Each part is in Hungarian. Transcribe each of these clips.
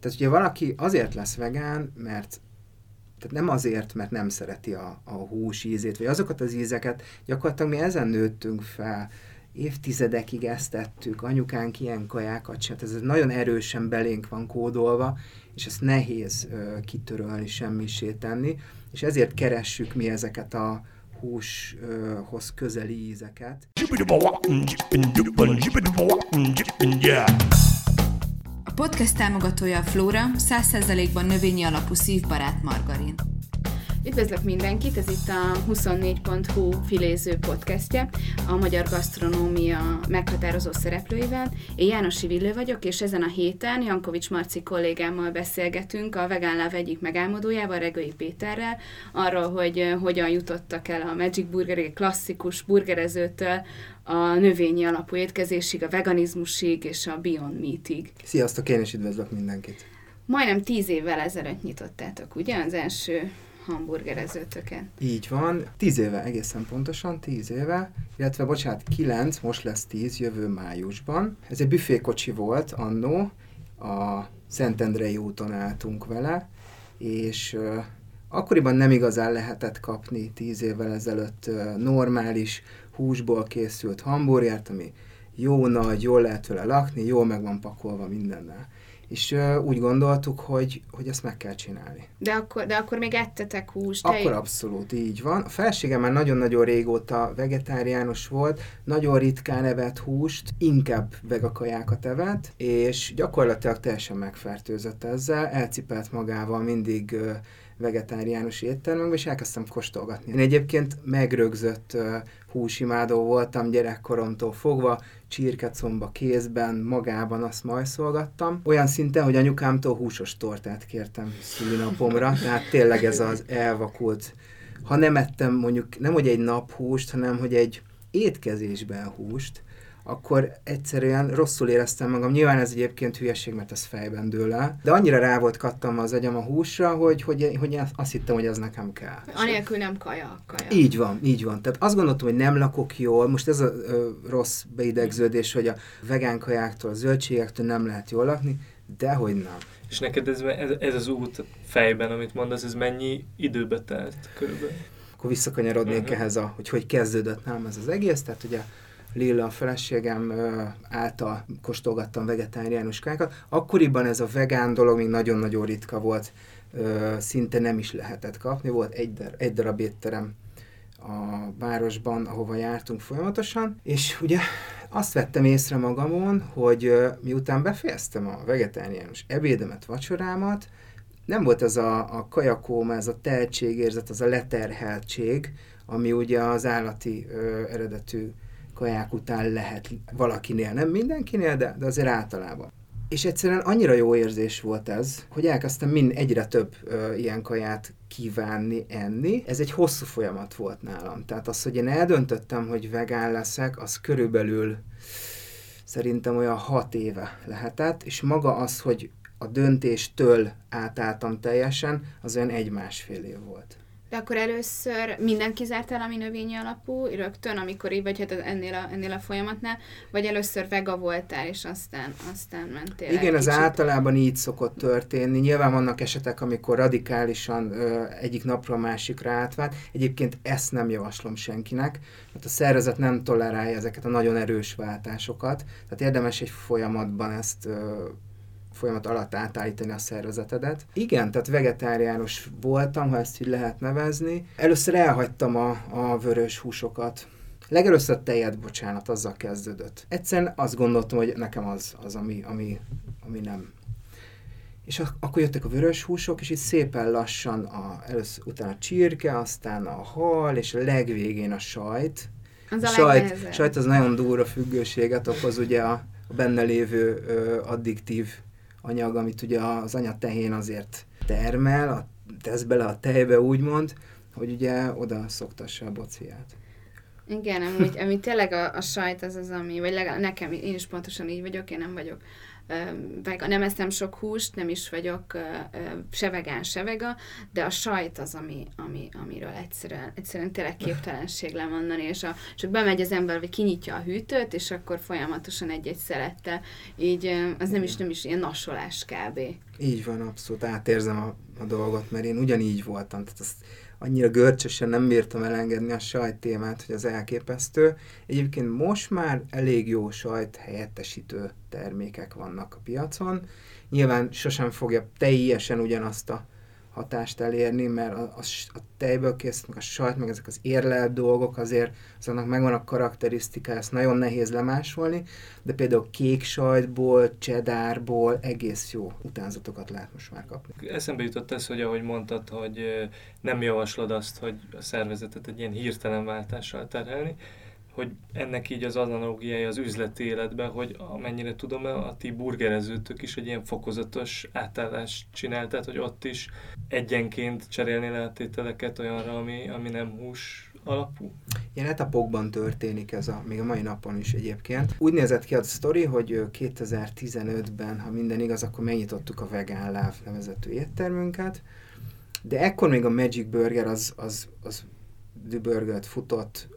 Tehát ugye valaki azért lesz vegán, mert tehát nem azért, mert nem szereti a, a hús ízét, vagy azokat az ízeket, gyakorlatilag mi ezen nőttünk fel, évtizedekig ezt tettük, anyukánk ilyen kajákat csinált, ez nagyon erősen belénk van kódolva, és ezt nehéz uh, kitörölni, semmisé tenni, és ezért keressük mi ezeket a húshoz közeli ízeket. Podcast támogatója a Flóra, 100%-ban növényi alapú szívbarát margarin. Üdvözlök mindenkit, ez itt a 24.hu filéző podcastje, a magyar gasztronómia meghatározó szereplőivel. Én Jánosi Villő vagyok, és ezen a héten Jankovics Marci kollégámmal beszélgetünk a Vegán Love egyik megálmodójával, Regői Péterrel, arról, hogy hogyan jutottak el a Magic Burger, egy klasszikus burgerezőtől a növényi alapú étkezésig, a veganizmusig és a Beyond Meatig. Sziasztok, én is üdvözlök mindenkit! Majdnem tíz évvel ezelőtt nyitottátok, ugye, az első hamburgerezőtöket. Így van, tíz éve egészen pontosan, tíz éve, illetve bocsánat, kilenc, most lesz tíz, jövő májusban. Ez egy büfékocsi volt annó, a Szentendrei úton álltunk vele, és akkoriban nem igazán lehetett kapni tíz évvel ezelőtt uh, normális húsból készült hamburgert, ami jó nagy, jól lehet vele lakni, jól meg van pakolva mindennel és uh, úgy gondoltuk, hogy, hogy ezt meg kell csinálni. De akkor, de akkor még ettetek húst? Akkor abszolút így van. A feleségem már nagyon-nagyon régóta vegetáriánus volt, nagyon ritkán evett húst, inkább vegakajákat evett, és gyakorlatilag teljesen megfertőzött ezzel, elcipelt magával mindig uh, vegetáriánus éttermekbe, és elkezdtem kóstolgatni. Én egyébként megrögzött uh, húsimádó voltam gyerekkoromtól fogva, csirkecomba kézben, magában azt majszolgattam. Olyan szinten, hogy anyukámtól húsos tortát kértem szülinapomra, tehát tényleg ez az elvakult. Ha nem ettem mondjuk nem hogy egy naphúst, hanem hogy egy étkezésben húst, akkor egyszerűen rosszul éreztem magam. Nyilván ez egyébként hülyeség, mert ez fejben dől el. De annyira rá volt kattam az agyam a húsra, hogy, hogy, hogy azt hittem, hogy ez nekem kell. Anélkül nem kaja, kaja. Így van, így van. Tehát azt gondoltam, hogy nem lakok jól. Most ez a ö, rossz beidegződés, hogy a vegán kajáktól, a zöldségektől nem lehet jól lakni, dehogy nem. És neked ez, ez, ez az út fejben, amit mondasz, ez mennyi időbe telt körülbelül? Akkor visszakanyarodnék uh-huh. ehhez, a, hogy hogy kezdődött nálam ez az egész. Tehát ugye Lilla, a feleségem által kóstolgattam vegetáriánus kákat. Akkoriban ez a vegán dolog még nagyon-nagyon ritka volt, szinte nem is lehetett kapni. Volt egy, dar- egy darab étterem a városban, ahova jártunk folyamatosan, és ugye azt vettem észre magamon, hogy miután befejeztem a vegetáriánus ebédemet, vacsorámat, nem volt ez a, a kajakóm, ez a tehetségérzet, az a leterheltség, ami ugye az állati ö, eredetű kaják után lehet valakinél, nem mindenkinél, de, de azért általában. És egyszerűen annyira jó érzés volt ez, hogy elkezdtem mind egyre több ö, ilyen kaját kívánni, enni. Ez egy hosszú folyamat volt nálam. Tehát az, hogy én eldöntöttem, hogy vegán leszek, az körülbelül szerintem olyan hat éve lehetett, és maga az, hogy a döntéstől átálltam teljesen, az olyan egy-másfél év volt. De akkor először minden el, ami növényi alapú, rögtön, amikor így vagy hát ennél a, ennél a folyamatnál, vagy először vega voltál, és aztán, aztán mentél Igen, az általában így szokott történni. Nyilván vannak esetek, amikor radikálisan ö, egyik napról a másikra átvált. Egyébként ezt nem javaslom senkinek, mert a szervezet nem tolerálja ezeket a nagyon erős váltásokat. Tehát érdemes egy folyamatban ezt ö, folyamat alatt átállítani a szervezetedet. Igen, tehát vegetáriánus voltam, ha ezt így lehet nevezni. Először elhagytam a, a vörös húsokat. Legelőször tejet, bocsánat, azzal kezdődött. Egyszerűen azt gondoltam, hogy nekem az, az ami, ami, ami nem. És akkor jöttek a vörös húsok, és itt szépen lassan a, először utána a csirke, aztán a hal, és a legvégén a sajt. Az a, sajt, sajt az nagyon durva függőséget okoz, ugye a, a benne lévő ö, addiktív anyag, amit ugye az anyatehén azért termel, a, tesz bele a tejbe úgymond, hogy ugye oda szoktassa a bociát. Igen, amúgy, ami tényleg a, a sajt az az, ami, vagy legalább nekem, én is pontosan így vagyok, én nem vagyok vega, nem eszem sok húst, nem is vagyok se vegán, se vega, de a sajt az, ami, ami, amiről egyszerűen, egyszerűen tényleg képtelenség lemondani, és a, csak bemegy az ember, vagy kinyitja a hűtőt, és akkor folyamatosan egy-egy szelettel, így az nem is, nem is ilyen nasolás kb. Így van, abszolút átérzem a, a dolgot, mert én ugyanígy voltam, tehát azt annyira görcsösen nem bírtam elengedni a sajt témát, hogy az elképesztő. Egyébként most már elég jó sajt helyettesítő termékek vannak a piacon. Nyilván sosem fogja teljesen ugyanazt a hatást elérni, mert a, a, a tejből készült, meg a sajt, meg ezek az érlelt dolgok azért azonnak megvan a karakterisztika, ezt nagyon nehéz lemásolni, de például kék sajtból, csedárból egész jó utánzatokat lehet most már kapni. Eszembe jutott ez, hogy ahogy mondtad, hogy nem javaslod azt, hogy a szervezetet egy ilyen hirtelen váltással terhelni, hogy ennek így az analógiája az üzleti életben, hogy amennyire tudom, a ti burgerezőtök is egy ilyen fokozatos átállást csinál, tehát hogy ott is egyenként cserélni lehet tételeket olyanra, ami, ami nem hús alapú? Ilyen etapokban történik ez a, még a mai napon is egyébként. Úgy nézett ki a sztori, hogy 2015-ben, ha minden igaz, akkor megnyitottuk a Vegán Láv nevezető éttermünket, de ekkor még a Magic Burger az, az, az dübörgött, futott,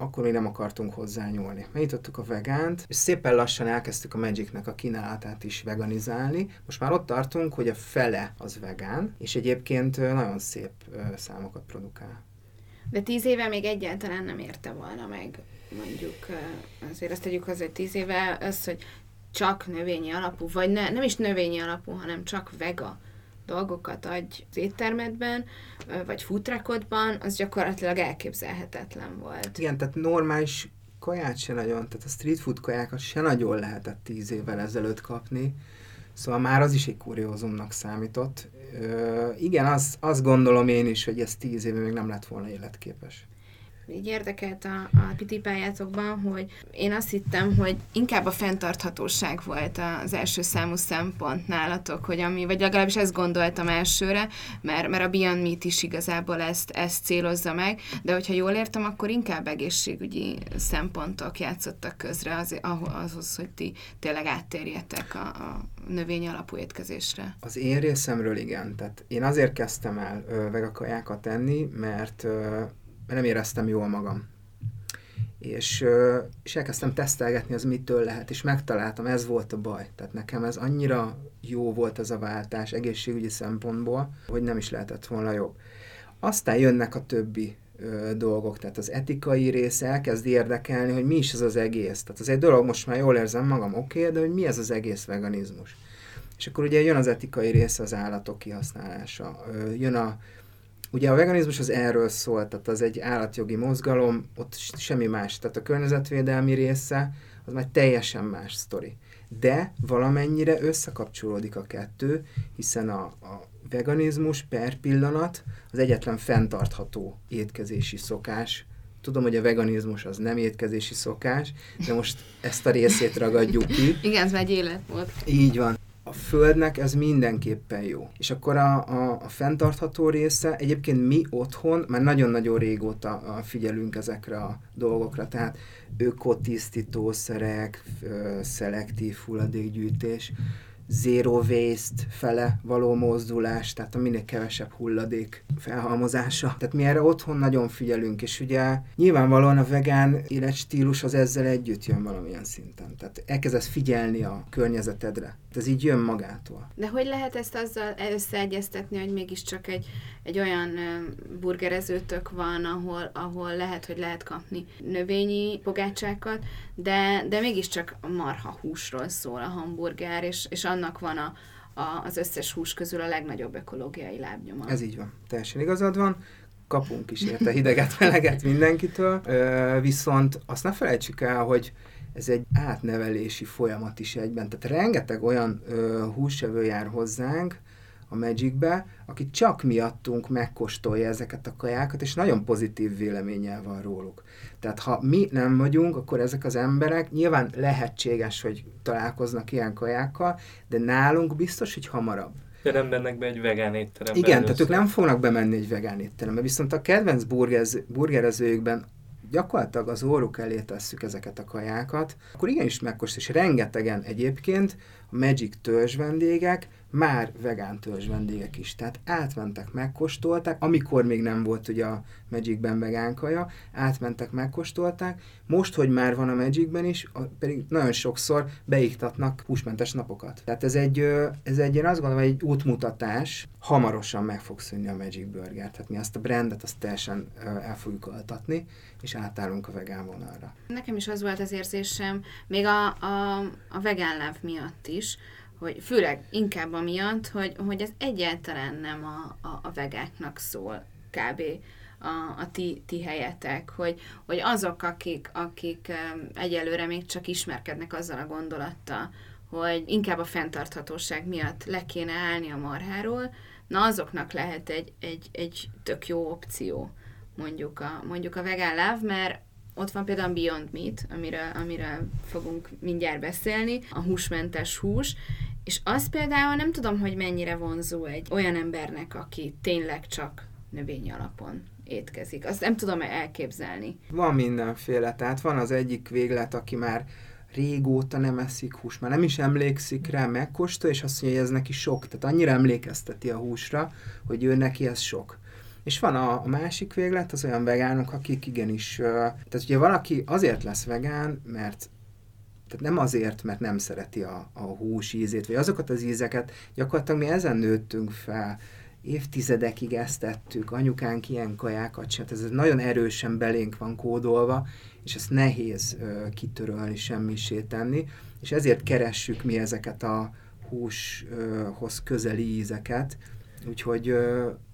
akkor még nem akartunk hozzányúlni. Megnyitottuk a vegánt, és szépen lassan elkezdtük a Magicnek a kínálatát is veganizálni. Most már ott tartunk, hogy a fele az vegán, és egyébként nagyon szép számokat produkál. De tíz éve még egyáltalán nem érte volna meg, mondjuk, azért azt tegyük hozzá, hogy tíz éve az, hogy csak növényi alapú, vagy ne, nem is növényi alapú, hanem csak vega dolgokat adj az éttermedben, vagy futrakodban, az gyakorlatilag elképzelhetetlen volt. Igen, tehát normális kaját se nagyon, tehát a street food kajákat se nagyon lehetett tíz évvel ezelőtt kapni, szóval már az is egy kuriózumnak számított. Ö, igen, az, azt gondolom én is, hogy ez tíz éve még nem lett volna életképes így érdekelt a, a piti pályátokban, hogy én azt hittem, hogy inkább a fenntarthatóság volt az első számú szempont nálatok, hogy ami, vagy legalábbis ezt gondoltam elsőre, mert, mert a Beyond Meat is igazából ezt, ezt célozza meg, de hogyha jól értem, akkor inkább egészségügyi szempontok játszottak közre az, ahhoz, hogy ti tényleg áttérjetek a, a növény alapú étkezésre. Az én részemről igen, tehát én azért kezdtem el vegakajákat enni, mert mert nem éreztem jól magam. És, és elkezdtem tesztelgetni, az mitől lehet, és megtaláltam, ez volt a baj. Tehát nekem ez annyira jó volt ez a váltás egészségügyi szempontból, hogy nem is lehetett volna jobb. Aztán jönnek a többi ö, dolgok, tehát az etikai része elkezd érdekelni, hogy mi is ez az egész. Tehát az egy dolog, most már jól érzem magam, oké, okay, de hogy mi ez az egész veganizmus. És akkor ugye jön az etikai része, az állatok kihasználása, ö, jön a, Ugye a veganizmus az erről szól, tehát az egy állatjogi mozgalom, ott semmi más. Tehát a környezetvédelmi része az már teljesen más sztori. De valamennyire összekapcsolódik a kettő, hiszen a, a veganizmus per pillanat az egyetlen fenntartható étkezési szokás. Tudom, hogy a veganizmus az nem étkezési szokás, de most ezt a részét ragadjuk ki. Igen, ez egy életmód. Így van a Földnek ez mindenképpen jó. És akkor a, a, a fenntartható része, egyébként mi otthon már nagyon-nagyon régóta figyelünk ezekre a dolgokra, tehát ökotisztítószerek, szelektív hulladékgyűjtés, zero waste fele való mozdulás, tehát a minél kevesebb hulladék felhalmozása. Tehát mi erre otthon nagyon figyelünk, és ugye nyilvánvalóan a vegán életstílus az ezzel együtt jön valamilyen szinten. Tehát elkezdesz figyelni a környezetedre. Ez így jön magától. De hogy lehet ezt azzal összeegyeztetni, hogy mégiscsak egy, egy olyan burgerezőtök van, ahol, ahol lehet, hogy lehet kapni növényi pogácsákat, de, de mégiscsak marha húsról szól a hamburger, és, és annak van a, a, az összes hús közül a legnagyobb ökológiai lábnyoma. Ez így van. Teljesen igazad van kapunk is érte hideget, meleget mindenkitől, viszont azt ne felejtsük el, hogy ez egy átnevelési folyamat is egyben. Tehát rengeteg olyan ö, húsevő jár hozzánk a Magicbe, aki csak miattunk megkóstolja ezeket a kajákat, és nagyon pozitív véleménnyel van róluk. Tehát ha mi nem vagyunk, akkor ezek az emberek nyilván lehetséges, hogy találkoznak ilyen kajákkal, de nálunk biztos, hogy hamarabb. De nem mennek be egy vegán étterembe. Igen, először. tehát ők nem fognak bemenni egy vegán étterembe, viszont a kedvenc burgerezőjükben gyakorlatilag az óruk elé tesszük ezeket a kajákat, akkor igenis megkost, és rengetegen egyébként a Magic törzs vendégek, már vegán törzs vendégek is. Tehát átmentek, megkóstolták, amikor még nem volt ugye a Magicben vegán kaja, átmentek, megkóstolták. Most, hogy már van a Magicben is, pedig nagyon sokszor beiktatnak húsmentes napokat. Tehát ez egy, ez egy, én azt gondolom, egy útmutatás, hamarosan meg fog szűnni a Magic Burger. Tehát mi azt a brandet azt teljesen el fogjuk altatni, és átállunk a vegán vonalra. Nekem is az volt az érzésem, még a, a, a vegán miatt is, hogy főleg inkább amiatt, hogy, hogy ez egyáltalán nem a, a, a vegáknak szól kb. a, a ti, ti helyetek, hogy, hogy azok, akik, akik egyelőre még csak ismerkednek azzal a gondolattal, hogy inkább a fenntarthatóság miatt le kéne állni a marháról, na azoknak lehet egy, egy, egy tök jó opció mondjuk a, mondjuk a vegán láv, mert ott van például Beyond Meat, amiről, amiről fogunk mindjárt beszélni, a húsmentes hús, és az például nem tudom, hogy mennyire vonzó egy olyan embernek, aki tényleg csak növény alapon étkezik. Azt nem tudom elképzelni. Van mindenféle, tehát van az egyik véglet, aki már régóta nem eszik hús, már nem is emlékszik rá, megkóstol, és azt mondja, hogy ez neki sok. Tehát annyira emlékezteti a húsra, hogy ő neki ez sok. És van a, a másik véglet, az olyan vegánok, akik igenis, tehát ugye valaki azért lesz vegán, mert tehát nem azért, mert nem szereti a, a hús ízét, vagy azokat az ízeket, gyakorlatilag mi ezen nőttünk fel, évtizedekig ezt tettük, anyukánk ilyen kajákat sem, ez nagyon erősen belénk van kódolva, és ezt nehéz uh, kitörölni, semmisé tenni, és ezért keressük mi ezeket a húshoz közeli ízeket, Úgyhogy,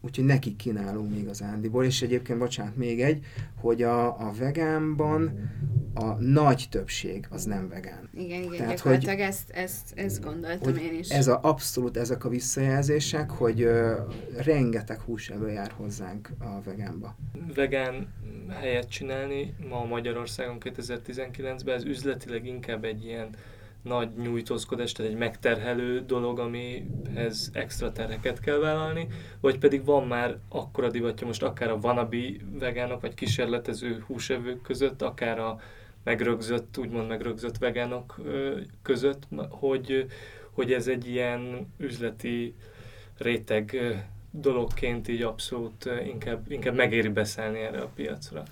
úgyhogy nekik kínálunk még az Ándiból, és egyébként, bocsánat, még egy, hogy a, a vegánban a nagy többség az nem vegán. Igen, igen, Tehát, gyakorlatilag hogy, ezt, ezt, ezt gondoltam hogy én is. Ez a, abszolút ezek a visszajelzések, hogy uh, rengeteg húsevő jár hozzánk a vegánba. Vegán helyet csinálni ma Magyarországon 2019-ben, ez üzletileg inkább egy ilyen nagy nyújtózkodás, tehát egy megterhelő dolog, amihez extra terheket kell vállalni, vagy pedig van már akkora divatja most akár a vanabi vegánok, vagy kísérletező húsevők között, akár a megrögzött, úgymond megrögzött vegánok között, hogy, hogy ez egy ilyen üzleti réteg dologként így abszolút inkább, inkább megéri beszállni erre a piacra.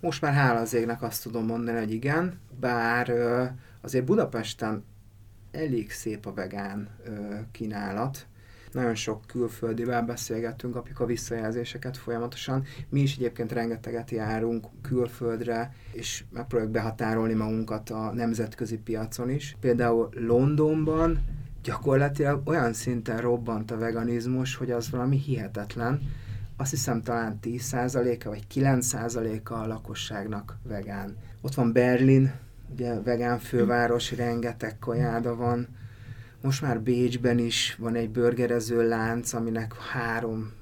Most már hála az égnek azt tudom mondani, hogy igen, bár azért Budapesten elég szép a vegán ö, kínálat. Nagyon sok külföldivel beszélgettünk, kapjuk a visszajelzéseket folyamatosan. Mi is egyébként rengeteget járunk külföldre, és megpróbáljuk behatárolni magunkat a nemzetközi piacon is. Például Londonban gyakorlatilag olyan szinten robbant a veganizmus, hogy az valami hihetetlen. Azt hiszem talán 10%-a vagy 9%-a a lakosságnak vegán. Ott van Berlin, ugye vegán főváros, rengeteg kajáda van. Most már Bécsben is van egy burgerező lánc, aminek három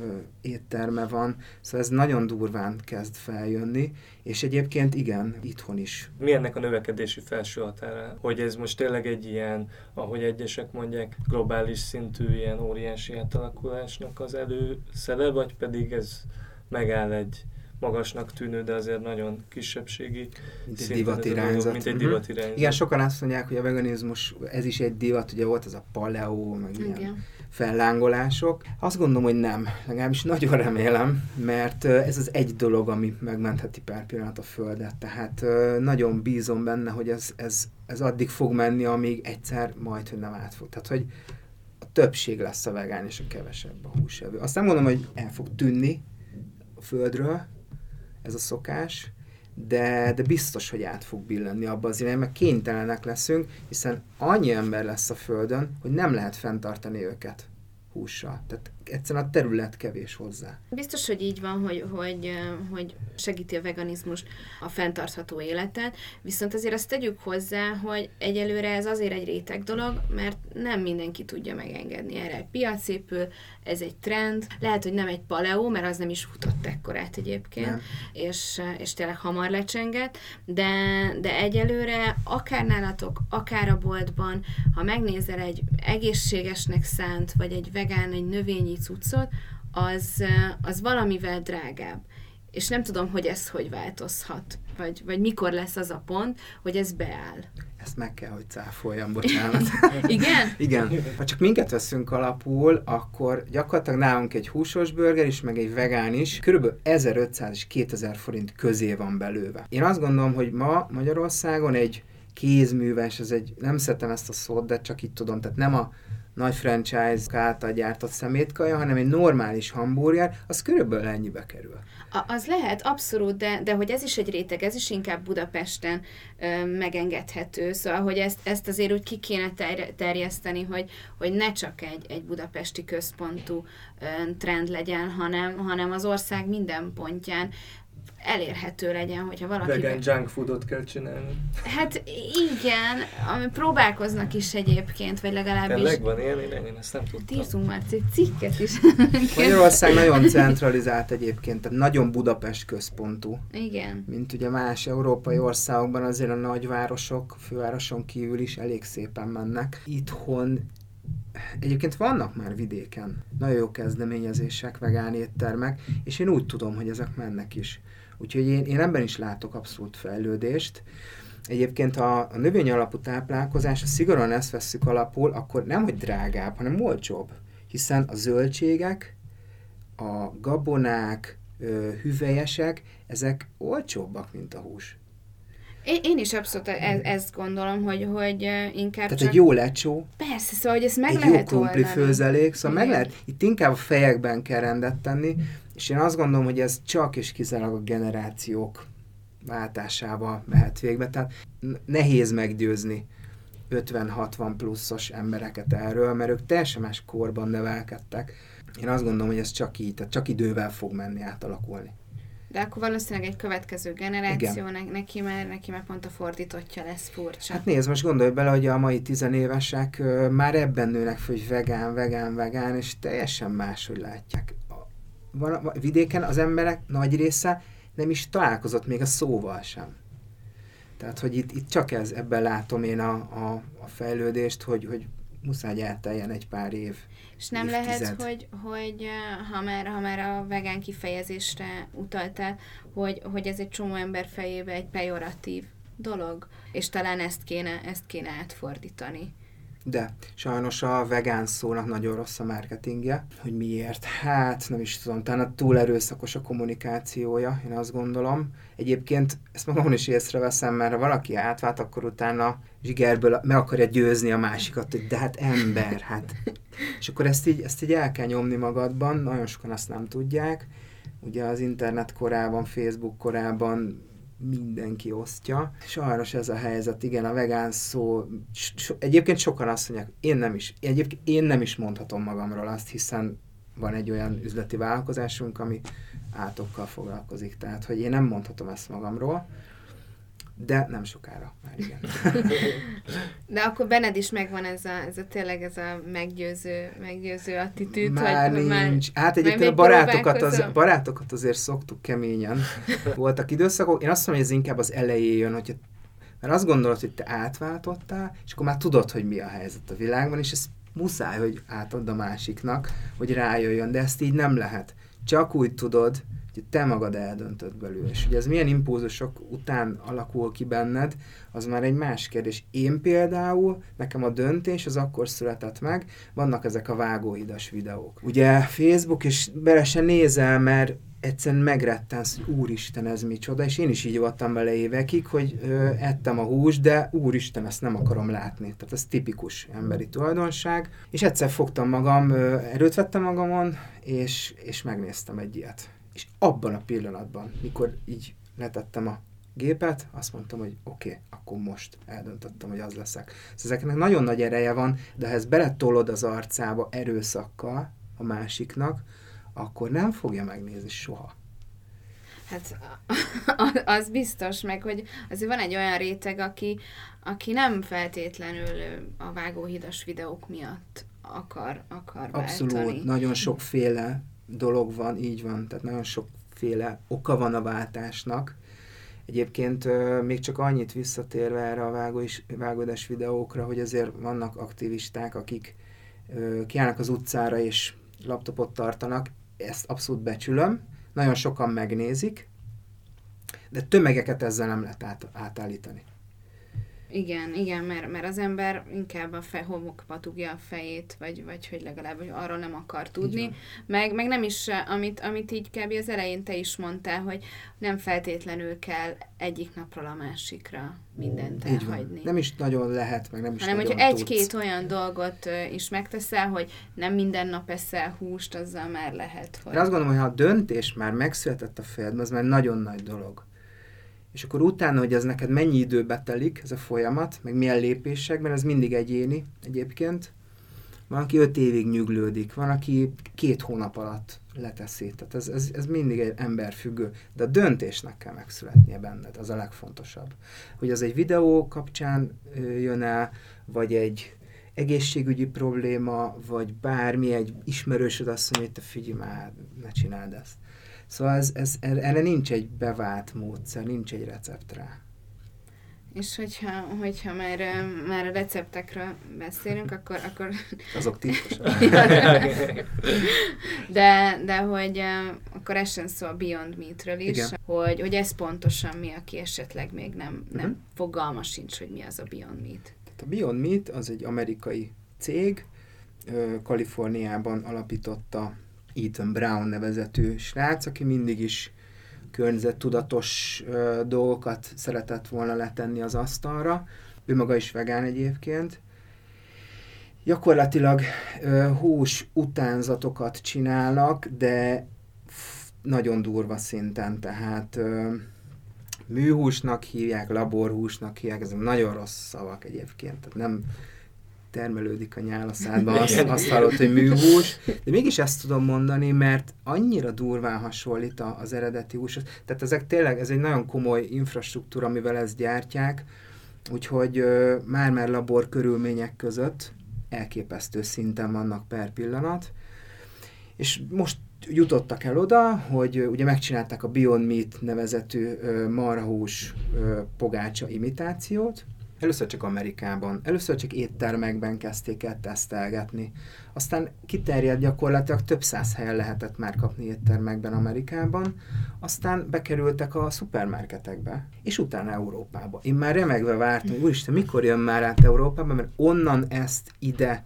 ö, étterme van, szóval ez nagyon durván kezd feljönni, és egyébként igen, itthon is. Mi ennek a növekedési felső határa? Hogy ez most tényleg egy ilyen, ahogy egyesek mondják, globális szintű ilyen óriási átalakulásnak az előszele, vagy pedig ez megáll egy magasnak tűnő, de azért nagyon kisebbségi. Mint egy divat irányzat. Mint egy uh-huh. divat irányzat. Igen, sokan azt mondják, hogy a veganizmus, ez is egy divat, ugye volt az a paleo, meg Igen. ilyen fellángolások. Azt gondolom, hogy nem. Legalábbis nagyon remélem, mert ez az egy dolog, ami megmentheti pár pillanat a Földet. Tehát nagyon bízom benne, hogy ez, ez, ez addig fog menni, amíg egyszer majd, hogy nem átfog. Tehát, hogy a többség lesz a vegán, és a kevesebb a húsevő. Azt nem mondom, hogy el fog tűnni a Földről, ez a szokás, de, de biztos, hogy át fog billenni abba az irányba, mert kénytelenek leszünk, hiszen annyi ember lesz a Földön, hogy nem lehet fenntartani őket hússal. Tehát egyszerűen a terület kevés hozzá. Biztos, hogy így van, hogy, hogy, hogy segíti a veganizmus a fenntartható életet, viszont azért azt tegyük hozzá, hogy egyelőre ez azért egy réteg dolog, mert nem mindenki tudja megengedni erre. Egy piac épül, ez egy trend, lehet, hogy nem egy paleó, mert az nem is futott ekkorát egyébként, és, és tényleg hamar lecsenget, de, de egyelőre akár nálatok, akár a boltban, ha megnézel egy egészségesnek szánt, vagy egy vegán, egy növényi cuccot, az, az valamivel drágább. és nem tudom, hogy ez hogy változhat, vagy, vagy mikor lesz az a pont, hogy ez beáll. Ezt meg kell, hogy cáfoljam, bocsánat. Igen? Igen. Ha csak minket veszünk alapul, akkor gyakorlatilag nálunk egy húsos burger is, meg egy vegán is, kb. 1500 és 2000 forint közé van belőve. Én azt gondolom, hogy ma Magyarországon egy kézműves, ez egy, nem szeretem ezt a szót, de csak itt tudom, tehát nem a nagy franchise által gyártott szemétkaja, hanem egy normális hamburger, az körülbelül ennyibe kerül. A, az lehet, abszolút, de, de hogy ez is egy réteg, ez is inkább Budapesten ö, megengedhető, szóval, hogy ezt, ezt azért úgy ki kéne ter, terjeszteni, hogy, hogy ne csak egy, egy budapesti központú ö, trend legyen, hanem, hanem az ország minden pontján elérhető legyen, hogyha valaki... Vegan junk foodot kell csinálni. Hát igen, ami próbálkoznak is egyébként, vagy legalábbis... Tényleg van ilyen, én, én ezt nem tudtam. Írtunk már cikket is. Magyarország nagyon centralizált egyébként, tehát nagyon Budapest központú. Igen. Mint ugye más európai országokban azért a nagyvárosok, fővároson kívül is elég szépen mennek. Itthon Egyébként vannak már vidéken nagyon jó kezdeményezések, vegán éttermek, és én úgy tudom, hogy ezek mennek is. Úgyhogy én, én ebben is látok abszolút fejlődést. Egyébként a, a növény alapú táplálkozás, ha szigorúan ezt vesszük alapul, akkor nem, hogy drágább, hanem olcsóbb. Hiszen a zöldségek, a gabonák, hüvelyesek, ezek olcsóbbak, mint a hús. Én, én is abszolút e- ezt gondolom, hogy, hogy inkább Tehát csak... egy jó lecsó, Persze, szóval, hogy ezt meg egy lehet jó krumpli főzelék, szóval meg Igen. lehet, itt inkább a fejekben kell rendet tenni, és én azt gondolom, hogy ez csak és kizárólag a generációk váltásával mehet végbe, tehát nehéz meggyőzni 50-60 pluszos embereket erről, mert ők teljesen más korban nevelkedtek. Én azt gondolom, hogy ez csak így, tehát csak idővel fog menni, átalakulni. De akkor valószínűleg egy következő generáció, ne, neki, már, neki már pont a fordítottja lesz furcsa. Hát nézd, most gondolj bele, hogy a mai tizenévesek már ebben nőnek föl, hogy vegán, vegán, vegán, és teljesen máshogy látják. Van, vidéken az emberek nagy része nem is találkozott még a szóval sem. Tehát, hogy itt, itt csak ez, ebben látom én a, a, a fejlődést, hogy, hogy muszáj elteljen egy pár év. És nem évtized. lehet, hogy, hogy ha, már, ha már a vegán kifejezésre utaltál, hogy, hogy ez egy csomó ember fejébe egy pejoratív dolog, és talán ezt kéne, ezt kéne átfordítani. De sajnos a vegán szónak nagyon rossz a marketingje. Hogy miért? Hát nem is tudom, talán túl erőszakos a kommunikációja, én azt gondolom. Egyébként ezt magamon is észreveszem, mert ha valaki átvált, akkor utána zsigerből meg akarja győzni a másikat, hogy de hát ember, hát. És akkor ezt így, ezt így el kell nyomni magadban, nagyon sokan azt nem tudják. Ugye az internet korában, Facebook korában mindenki osztja. Sajnos ez a helyzet, igen, a vegán szó, so, egyébként sokan azt mondják, én nem is, egyébként én nem is mondhatom magamról azt, hiszen van egy olyan üzleti vállalkozásunk, ami átokkal foglalkozik, tehát hogy én nem mondhatom ezt magamról, de nem sokára már igen. De akkor benned is megvan ez a, ez a tényleg ez a meggyőző, meggyőző attitűd, Már hogy nincs. Hát még egyébként a barátokat, az, barátokat azért szoktuk keményen. Voltak időszakok. Én azt mondom, hogy ez inkább az elején jön, hogy mert azt gondolod, hogy te átváltottál, és akkor már tudod, hogy mi a helyzet a világban, és ez muszáj, hogy átadd a másiknak, hogy rájöjjön, de ezt így nem lehet. Csak úgy tudod, hogy te magad eldöntöd belőle. És hogy ez milyen impulzusok után alakul ki benned, az már egy más kérdés. Én például, nekem a döntés az akkor született meg, vannak ezek a vágóhidas videók. Ugye Facebook, és bele se nézel, mert egyszerűen megrettensz, hogy úristen, ez micsoda, és én is így voltam vele évekig, hogy ö, ettem a húst, de úristen, ezt nem akarom látni. Tehát ez tipikus emberi tulajdonság. És egyszer fogtam magam, ö, erőt vettem magamon, és, és megnéztem egy ilyet. És abban a pillanatban, mikor így letettem a gépet, azt mondtam, hogy oké, okay, akkor most eldöntöttem, hogy az leszek. Szóval ezeknek nagyon nagy ereje van, de ha ezt beletolod az arcába erőszakkal a másiknak, akkor nem fogja megnézni soha. Hát az biztos, meg hogy azért van egy olyan réteg, aki, aki nem feltétlenül a vágóhidas videók miatt akar, akar Abszolút, váltani. nagyon sokféle dolog van, így van, tehát nagyon sokféle oka van a váltásnak. Egyébként még csak annyit visszatérve erre a vágós, vágódás videókra, hogy azért vannak aktivisták, akik kiállnak az utcára és laptopot tartanak, ezt abszolút becsülöm, nagyon sokan megnézik, de tömegeket ezzel nem lehet át, átállítani. Igen, igen, mert, mert az ember inkább a fej, homokba dugja a fejét, vagy, vagy hogy legalább hogy arról nem akar tudni. Meg, meg nem is, amit, amit így kb. az elején te is mondtál, hogy nem feltétlenül kell egyik napról a másikra mindent elhagyni. Nem is nagyon lehet, meg nem is hanem, nagyon hogyha egy-két olyan dolgot ö, is megteszel, hogy nem minden nap eszel húst, azzal már lehet, hogy... Én azt gondolom, hogy ha a döntés már megszületett a fejedben, az már nagyon nagy dolog. És akkor utána, hogy ez neked mennyi időbe telik, ez a folyamat, meg milyen lépésekben, ez mindig egyéni egyébként. Van, aki öt évig nyüglődik, van, aki két hónap alatt leteszi. Tehát ez, ez, ez mindig egy emberfüggő. De a döntésnek kell megszületnie benned, az a legfontosabb. Hogy az egy videó kapcsán jön el, vagy egy egészségügyi probléma, vagy bármi, egy ismerősöd azt mondja, hogy te figyelj már, ne csináld ezt. Szóval ez, ez, erre nincs egy bevált módszer, nincs egy recept rá. És hogyha, hogyha már, már a receptekről beszélünk, akkor, akkor Azok titkosak. de, de hogy akkor essen szó a Beyond Meat-ről is, Igen. hogy, hogy ez pontosan mi, aki esetleg még nem, nem Mhm. fogalma sincs, hogy mi az a Beyond Meat. Tehát a Beyond Meat az egy amerikai cég, Kaliforniában alapította Ethan Brown nevezetű srác, aki mindig is környezettudatos ö, dolgokat szeretett volna letenni az asztalra. Ő maga is vegán egyébként. Gyakorlatilag ö, hús utánzatokat csinálnak, de nagyon durva szinten, tehát ö, műhúsnak hívják, laborhúsnak hívják, ezek nagyon rossz szavak egyébként, tehát nem termelődik a nyál a szádba, azt, azt hallott, hogy műhús, de mégis ezt tudom mondani, mert annyira durván hasonlít a- az eredeti húshoz. Tehát ezek tényleg, ez egy nagyon komoly infrastruktúra, amivel ezt gyártják, úgyhogy már-már labor körülmények között elképesztő szinten vannak per pillanat, és most jutottak el oda, hogy ugye megcsinálták a Beyond Meat nevezetű ö, pogácsa imitációt, Először csak Amerikában, először csak éttermekben kezdték el tesztelgetni. Aztán kiterjedt gyakorlatilag több száz helyen lehetett már kapni éttermekben Amerikában, aztán bekerültek a szupermarketekbe, és utána Európába. Én már remegve vártam, hogy úristen, mikor jön már át Európába, mert onnan ezt ide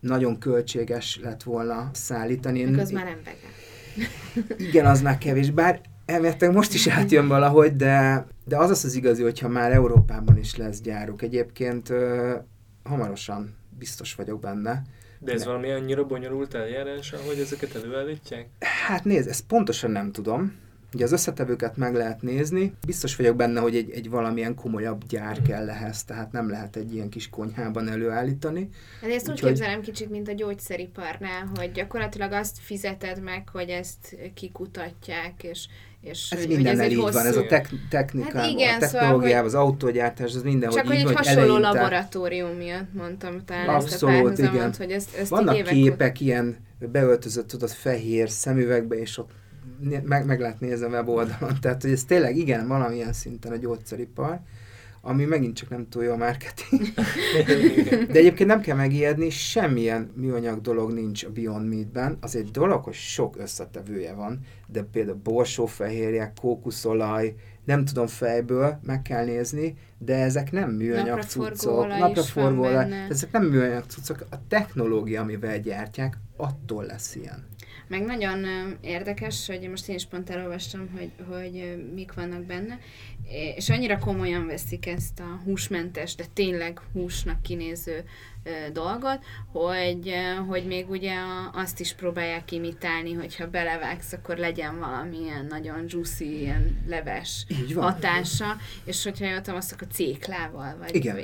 nagyon költséges lett volna szállítani. Az már nem vegán. igen, az már kevés, bár elméletileg most is átjön valahogy, de, de az az az igazi, hogyha már Európában is lesz gyáruk. Egyébként ö, hamarosan biztos vagyok benne. De ez valami annyira bonyolult eljárás, hogy ezeket előállítják? Hát nézd, ezt pontosan nem tudom. Ugye az összetevőket meg lehet nézni. Biztos vagyok benne, hogy egy, egy valamilyen komolyabb gyár kell ehhez, tehát nem lehet egy ilyen kis konyhában előállítani. Hát ezt úgy Úgyhogy- képzelem kicsit, mint a gyógyszeriparnál, hogy gyakorlatilag azt fizeted meg, hogy ezt kikutatják, és, és Ez hogy, hogy mindennel egy így van, ez a hosszú- tek- technikában, Hát igen, a szóval, technológiában, az autógyártás, az minden, Csak hogy hogy egy hasonló eleinte. laboratórium miatt mondtam talán ezt a Abszolút, igen. hogy ezt, ezt Vannak képek ilyen beöltözött, tudod, fehér szemüvegbe, és ott meg, meg lehet nézni a weboldalon. Tehát, hogy ez tényleg igen, valamilyen szinten a gyógyszeripar, ami megint csak nem túl jó a marketing. De egyébként nem kell megijedni, semmilyen műanyag dolog nincs a Beyond Meat-ben. Az egy dolog, hogy sok összetevője van, de például borsófehérje, kókuszolaj, nem tudom fejből, meg kell nézni, de ezek nem műanyag cuccok. olaj is Napraforgó van olaj. benne. Ezek nem műanyag cuccok, a technológia, amivel gyártják, attól lesz ilyen. Meg nagyon érdekes, hogy most én is pont elolvastam, hogy, hogy mik vannak benne, és annyira komolyan veszik ezt a húsmentes, de tényleg húsnak kinéző dolgot, hogy, hogy még ugye azt is próbálják imitálni, hogyha belevágsz, akkor legyen valamilyen nagyon juicy, ilyen leves hatása, és hogyha jól tudom, azt akkor céklával, vagy, Igen.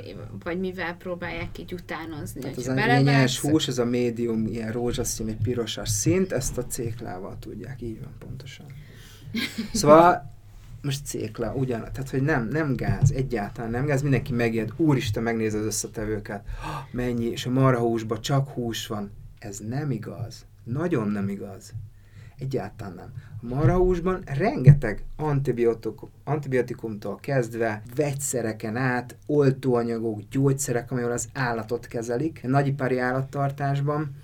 vagy, mivel próbálják így utánozni, Tehát az ilyen nyers belevágsz, hús, ez a médium, ilyen rózsaszín, egy pirosas szint, ezt a céklával tudják, így van pontosan. Szóval most cékla, ugyan, tehát hogy nem, nem gáz, egyáltalán nem gáz, mindenki megijed, úristen, megnéz az összetevőket, "Ha, mennyi, és a marhahúsban csak hús van. Ez nem igaz. Nagyon nem igaz. Egyáltalán nem. A marhahúsban rengeteg antibiotikum, antibiotikumtól kezdve, vegyszereken át, oltóanyagok, gyógyszerek, amivel az állatot kezelik, nagyipari állattartásban,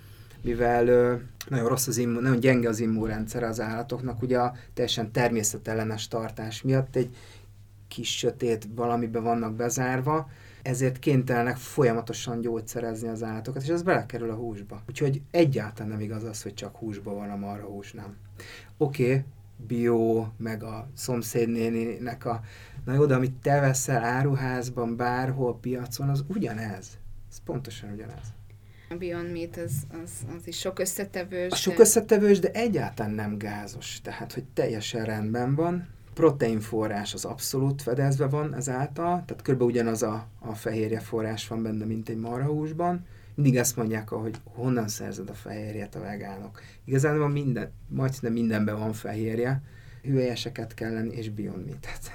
mivel ö, nagyon rossz az immun, nagyon gyenge az immunrendszer az állatoknak, ugye a teljesen természetellenes tartás miatt egy kis sötét valamibe vannak bezárva, ezért kénytelenek folyamatosan gyógyszerezni az állatokat, és ez belekerül a húsba. Úgyhogy egyáltalán nem igaz az, hogy csak húsba van a marha hús, nem. Oké, okay, bio, meg a szomszédnéninek a... Na jó, de amit te veszel áruházban, bárhol, piacon, az ugyanez. Ez pontosan ugyanez. A Beyond Meat az, az, az is sok összetevős. A sok de... összetevős, de egyáltalán nem gázos. Tehát, hogy teljesen rendben van. Proteinforrás az abszolút fedezve van ezáltal, tehát kb. ugyanaz a, a fehérje forrás van benne, mint egy marhahúsban. Mindig ezt mondják, hogy honnan szerzed a fehérjet a vegánok. Igazán minden, majdnem mindenben van fehérje, hülyeseket kell lenni, és Beyond Meat-et.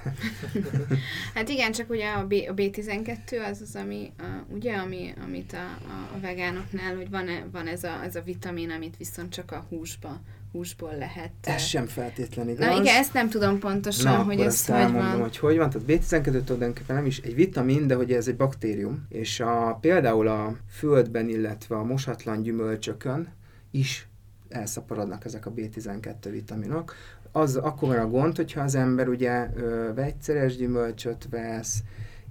hát igen, csak ugye a, B, a B12 az az, ami, a, ugye, ami, amit a, a, a vegánoknál, hogy van, -e, van ez, a, ez a vitamin, amit viszont csak a húsba húsból lehet. Ez sem feltétlenül igaz. Na igen, ezt nem tudom pontosan, Na, hogy ez hogy van. hogy hogy van. Tehát B12 tulajdonképpen nem is egy vitamin, de hogy ez egy baktérium, és a, például a földben, illetve a mosatlan gyümölcsökön is elszaporodnak ezek a B12 vitaminok, az akkor a gond, hogyha az ember ugye ö, vegyszeres gyümölcsöt vesz,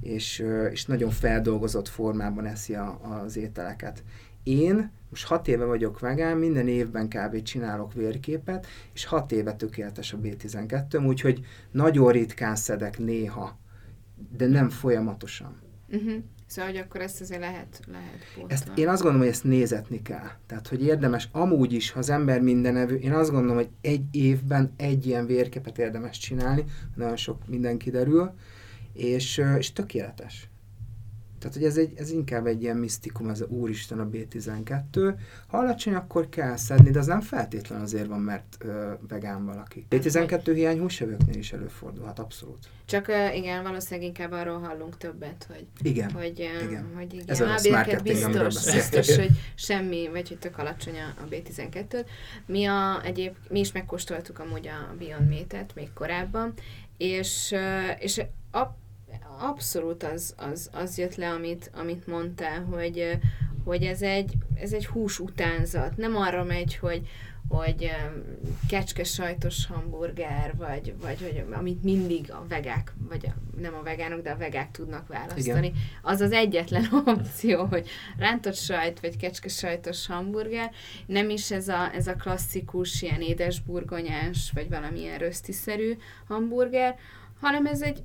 és, és nagyon feldolgozott formában eszi a, az ételeket. Én most hat éve vagyok vegán, minden évben kb. csinálok vérképet, és hat éve tökéletes a B12, úgyhogy nagyon ritkán szedek néha, de nem folyamatosan. Uh-huh. Szóval, hogy akkor ezt azért lehet, lehet pótolni. Ezt én azt gondolom, hogy ezt nézetni kell. Tehát, hogy érdemes, amúgy is, ha az ember mindenevő, én azt gondolom, hogy egy évben egy ilyen vérkepet érdemes csinálni, nagyon sok minden kiderül, és, és tökéletes. Tehát, hogy ez, egy, ez inkább egy ilyen misztikum, ez a úristen a B12. Ha alacsony, akkor kell szedni, de az nem feltétlen azért van, mert ö, vegán valaki. B12 hiány húsevőknél is előfordulhat, abszolút. Csak igen, valószínűleg inkább arról hallunk többet, hogy igen, hogy, igen. hogy igen, ez a rossz marketing, biztos, biztos, hogy semmi, vagy hogy tök alacsony a, a B12-t. Mi, a, egyéb, mi is megkóstoltuk amúgy a Beyond Meat-et még korábban, és, és a, abszolút az, az, az jött le, amit, amit mondtál, hogy, hogy ez egy, ez egy hús utánzat. Nem arra megy, hogy, hogy kecske sajtos hamburger, vagy, vagy hogy, amit mindig a vegák, vagy a, nem a vegánok, de a vegák tudnak választani. Igen. Az az egyetlen opció, hogy rántott sajt, vagy kecske sajtos hamburger, nem is ez a, ez a klasszikus, ilyen édesburgonyás, vagy valamilyen rösztiszerű hamburger, hanem ez egy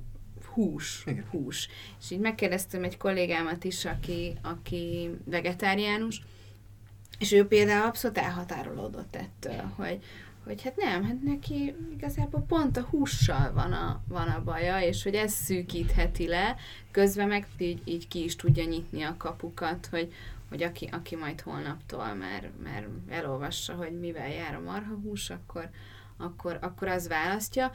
hús, Igen. hús. És így megkérdeztem egy kollégámat is, aki, aki vegetáriánus, és ő például abszolút elhatárolódott ettől, hogy, hogy hát nem, hát neki igazából pont a hússal van a, van a baja, és hogy ez szűkítheti le, közben meg így, így ki is tudja nyitni a kapukat, hogy, hogy aki, aki majd holnaptól már, már elolvassa, hogy mivel jár a marhahús, akkor, akkor, akkor az választja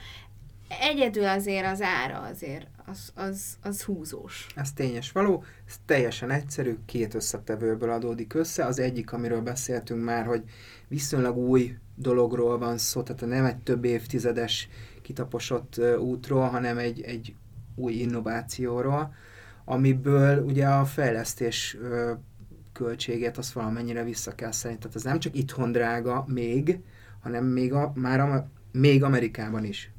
egyedül azért az ára azért, az, az, az húzós. Ez tényes való, ez teljesen egyszerű, két összetevőből adódik össze. Az egyik, amiről beszéltünk már, hogy viszonylag új dologról van szó, tehát nem egy több évtizedes kitaposott útról, hanem egy, egy új innovációról, amiből ugye a fejlesztés költségét azt valamennyire vissza kell szerint. Tehát ez nem csak itthon drága még, hanem még a, már a, még Amerikában is.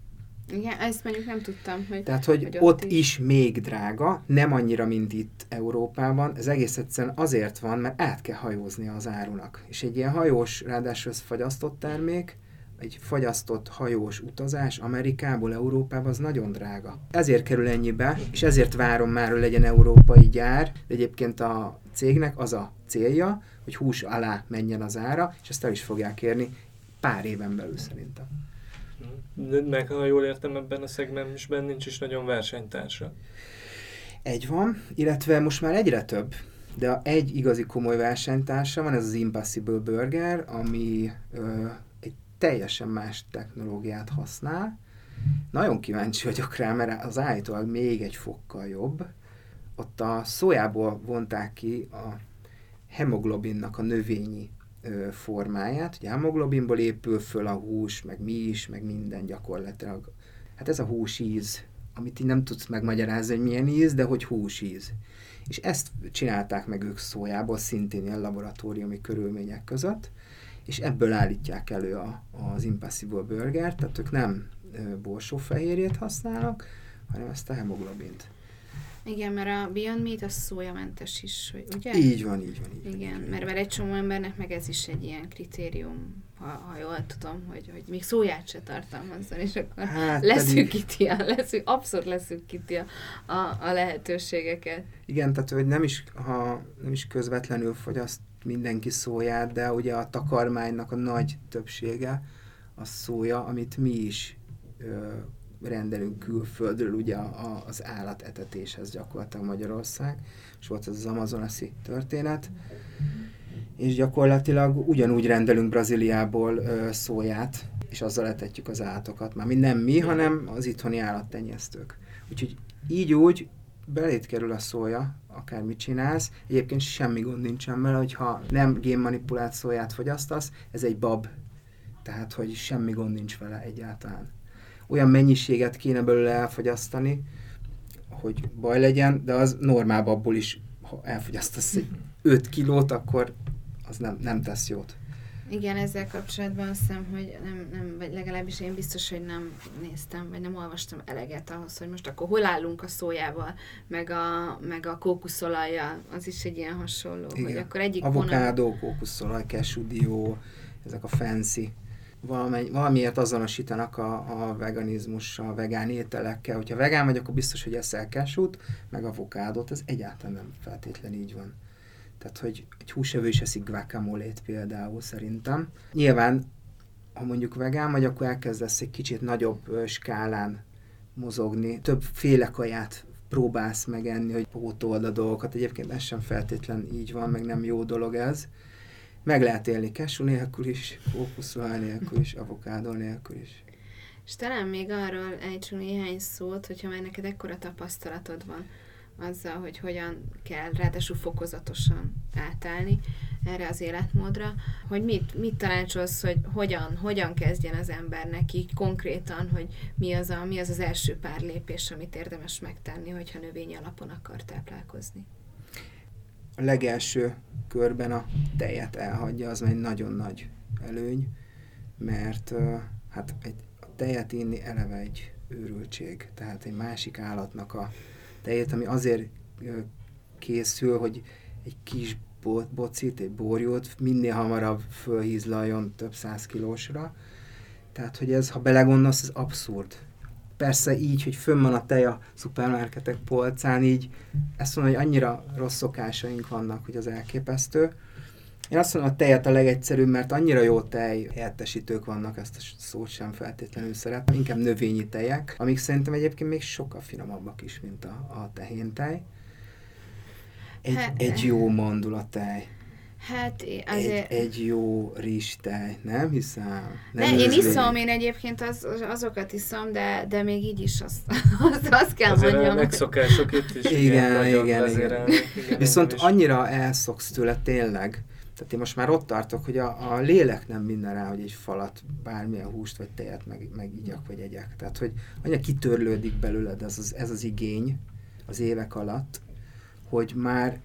Igen, ezt mondjuk nem tudtam. Hogy, Tehát, hogy, hogy ott, ott is. is még drága, nem annyira, mint itt Európában. Ez egész egyszerűen azért van, mert át kell hajózni az árunak. És egy ilyen hajós, ráadásul ez fagyasztott termék, egy fagyasztott hajós utazás Amerikából Európába az nagyon drága. Ezért kerül ennyibe, és ezért várom már, hogy legyen európai gyár, de egyébként a cégnek az a célja, hogy hús alá menjen az ára, és ezt el is fogják érni pár éven belül szerintem. Meg ha jól értem, ebben a szegmensben nincs is nagyon versenytársa. Egy van, illetve most már egyre több, de egy igazi komoly versenytársa van, ez az Impossible Burger, ami ö, egy teljesen más technológiát használ. Nagyon kíváncsi vagyok rá, mert az állítólag még egy fokkal jobb. Ott a szójából vonták ki a hemoglobinnak a növényi formáját. Ugye hemoglobinból épül föl a hús, meg mi is, meg minden gyakorlatilag. Hát ez a hús íz, amit így nem tudsz megmagyarázni, hogy milyen íz, de hogy húsíz. És ezt csinálták meg ők szójából, szintén ilyen laboratóriumi körülmények között, és ebből állítják elő a, az Impossible Burger, tehát ők nem borsófehérjét használnak, hanem ezt a hemoglobint. Igen, mert a Beyond Meat az szójamentes is, ugye? Így van, így van. Így Igen, van. mert, mert egy csomó embernek meg ez is egy ilyen kritérium, ha, ha jól tudom, hogy, hogy még szóját se tartalmazzon, és akkor hát leszűkíti, a, leszűk, abszolút leszűkíti a, a, a lehetőségeket. Igen, tehát hogy nem is, ha nem is közvetlenül fogyaszt mindenki szóját, de ugye a takarmánynak a nagy többsége a szója, amit mi is ö, rendelünk külföldről ugye a, az állatetetéshez gyakorlatilag Magyarország, és volt ez az amazonaszi történet, és gyakorlatilag ugyanúgy rendelünk Brazíliából ö, szóját, és azzal etetjük az állatokat. Már nem mi, hanem az itthoni állattenyésztők. Úgyhogy így úgy belét kerül a szója, akármit csinálsz. Egyébként semmi gond nincsen vele, hogyha nem génmanipulált szóját fogyasztasz, ez egy bab. Tehát, hogy semmi gond nincs vele egyáltalán. Olyan mennyiséget kéne belőle elfogyasztani, hogy baj legyen, de az normál babból is, ha elfogyasztasz egy 5 kilót, akkor az nem, nem tesz jót. Igen, ezzel kapcsolatban azt hiszem, hogy nem, nem, vagy legalábbis én biztos, hogy nem néztem, vagy nem olvastam eleget ahhoz, hogy most akkor hol állunk a szójával, meg a, meg a kókuszolajjal, az is egy ilyen hasonló. Igen. Hogy akkor egyik Avokádó, vonal... kókuszolaj, cashew ezek a fancy valami, valamiért azonosítanak a, a veganizmussal, a vegán ételekkel. Hogyha vegán vagy, akkor biztos, hogy eszel cashew meg avokádót, ez egyáltalán nem feltétlen így van. Tehát, hogy egy húsevő is eszik guacamole például szerintem. Nyilván, ha mondjuk vegán vagy, akkor elkezdesz egy kicsit nagyobb skálán mozogni, több féle kaját próbálsz megenni, hogy pótold a dolgokat. Egyébként ez sem feltétlen így van, meg nem jó dolog ez. Meg lehet élni cashew nélkül is, kókuszolaj nélkül is, avokádó nélkül is. És talán még arról ejtsünk néhány szót, hogyha már neked ekkora tapasztalatod van azzal, hogy hogyan kell ráadásul fokozatosan átállni erre az életmódra, hogy mit, mit tanácsolsz, hogy hogyan, hogyan kezdjen az ember neki konkrétan, hogy mi az, a, mi az az első pár lépés, amit érdemes megtenni, hogyha növényi alapon akar táplálkozni. A legelső körben a tejet elhagyja, az egy nagyon nagy előny, mert hát egy, a tejet inni eleve egy őrültség, tehát egy másik állatnak a tejet, ami azért készül, hogy egy kis bocit, egy borjót minél hamarabb fölhízlaljon több száz kilósra. Tehát, hogy ez, ha belegondolsz, ez abszurd. Persze így, hogy fönn van a tej a szupermarketek polcán, így ezt mondom, hogy annyira rossz szokásaink vannak, hogy az elképesztő. Én azt mondom, a tejet a legegyszerűbb, mert annyira jó tej helyettesítők vannak, ezt a szót sem feltétlenül szeretem, inkább növényi tejek, amik szerintem egyébként még sokkal finomabbak is, mint a, a tej. Egy, hát, egy jó mandulatej. Hát azért... Egy, egy jó tej, nem hiszem? Nem ne, én iszom, én egyébként az, azokat iszom, de, de még így is azt, azt, azt kell azért mondjam. Azért megszokások itt is. Igen, igen, igen. igen. igen. Viszont annyira elszoksz tőle tényleg, tehát én most már ott tartok, hogy a, a lélek nem minden rá, hogy egy falat, bármilyen húst vagy tejet meg, meg igyak vagy egyek. Tehát, hogy annyira kitörlődik belőled ez az, ez az igény az évek alatt, hogy már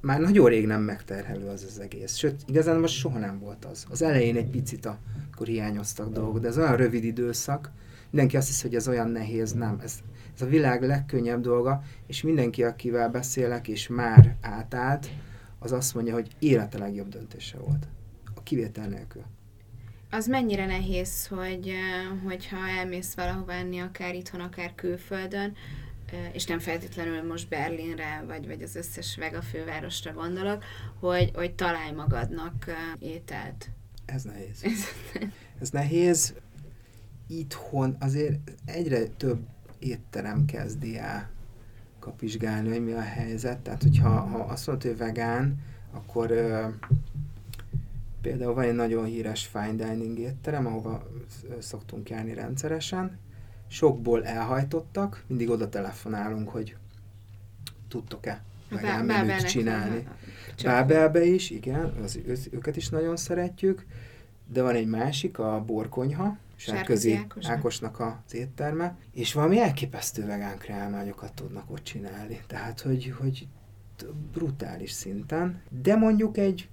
már nagyon rég nem megterhelő az az egész. Sőt, igazán most soha nem volt az. Az elején egy picit akkor hiányoztak dolgok, de ez olyan rövid időszak, mindenki azt hiszi, hogy ez olyan nehéz, nem. Ez, ez a világ legkönnyebb dolga, és mindenki, akivel beszélek, és már átállt, az azt mondja, hogy élete legjobb döntése volt. A kivétel nélkül. Az mennyire nehéz, hogy, hogyha elmész valahova enni, akár itthon, akár külföldön, és nem feltétlenül most Berlinre, vagy, vagy az összes vega fővárosra gondolok, hogy, hogy találj magadnak ételt. Ez nehéz. Ez nehéz. Itthon azért egyre több étterem kezdi el kapizsgálni, hogy mi a helyzet. Tehát, hogyha ha azt mondod, hogy vegán, akkor ö, például van egy nagyon híres fine dining étterem, ahova szoktunk járni rendszeresen. Sokból elhajtottak, mindig oda telefonálunk, hogy tudtok-e vegán menüt csinálni. Bábelbe is, igen, az, őket is nagyon szeretjük, de van egy másik, a borkonyha, Sárközi Ákos. Ákosnak az étterme, és valami elképesztő vegán kreálmányokat tudnak ott csinálni. Tehát, hogy, hogy brutális szinten, de mondjuk egy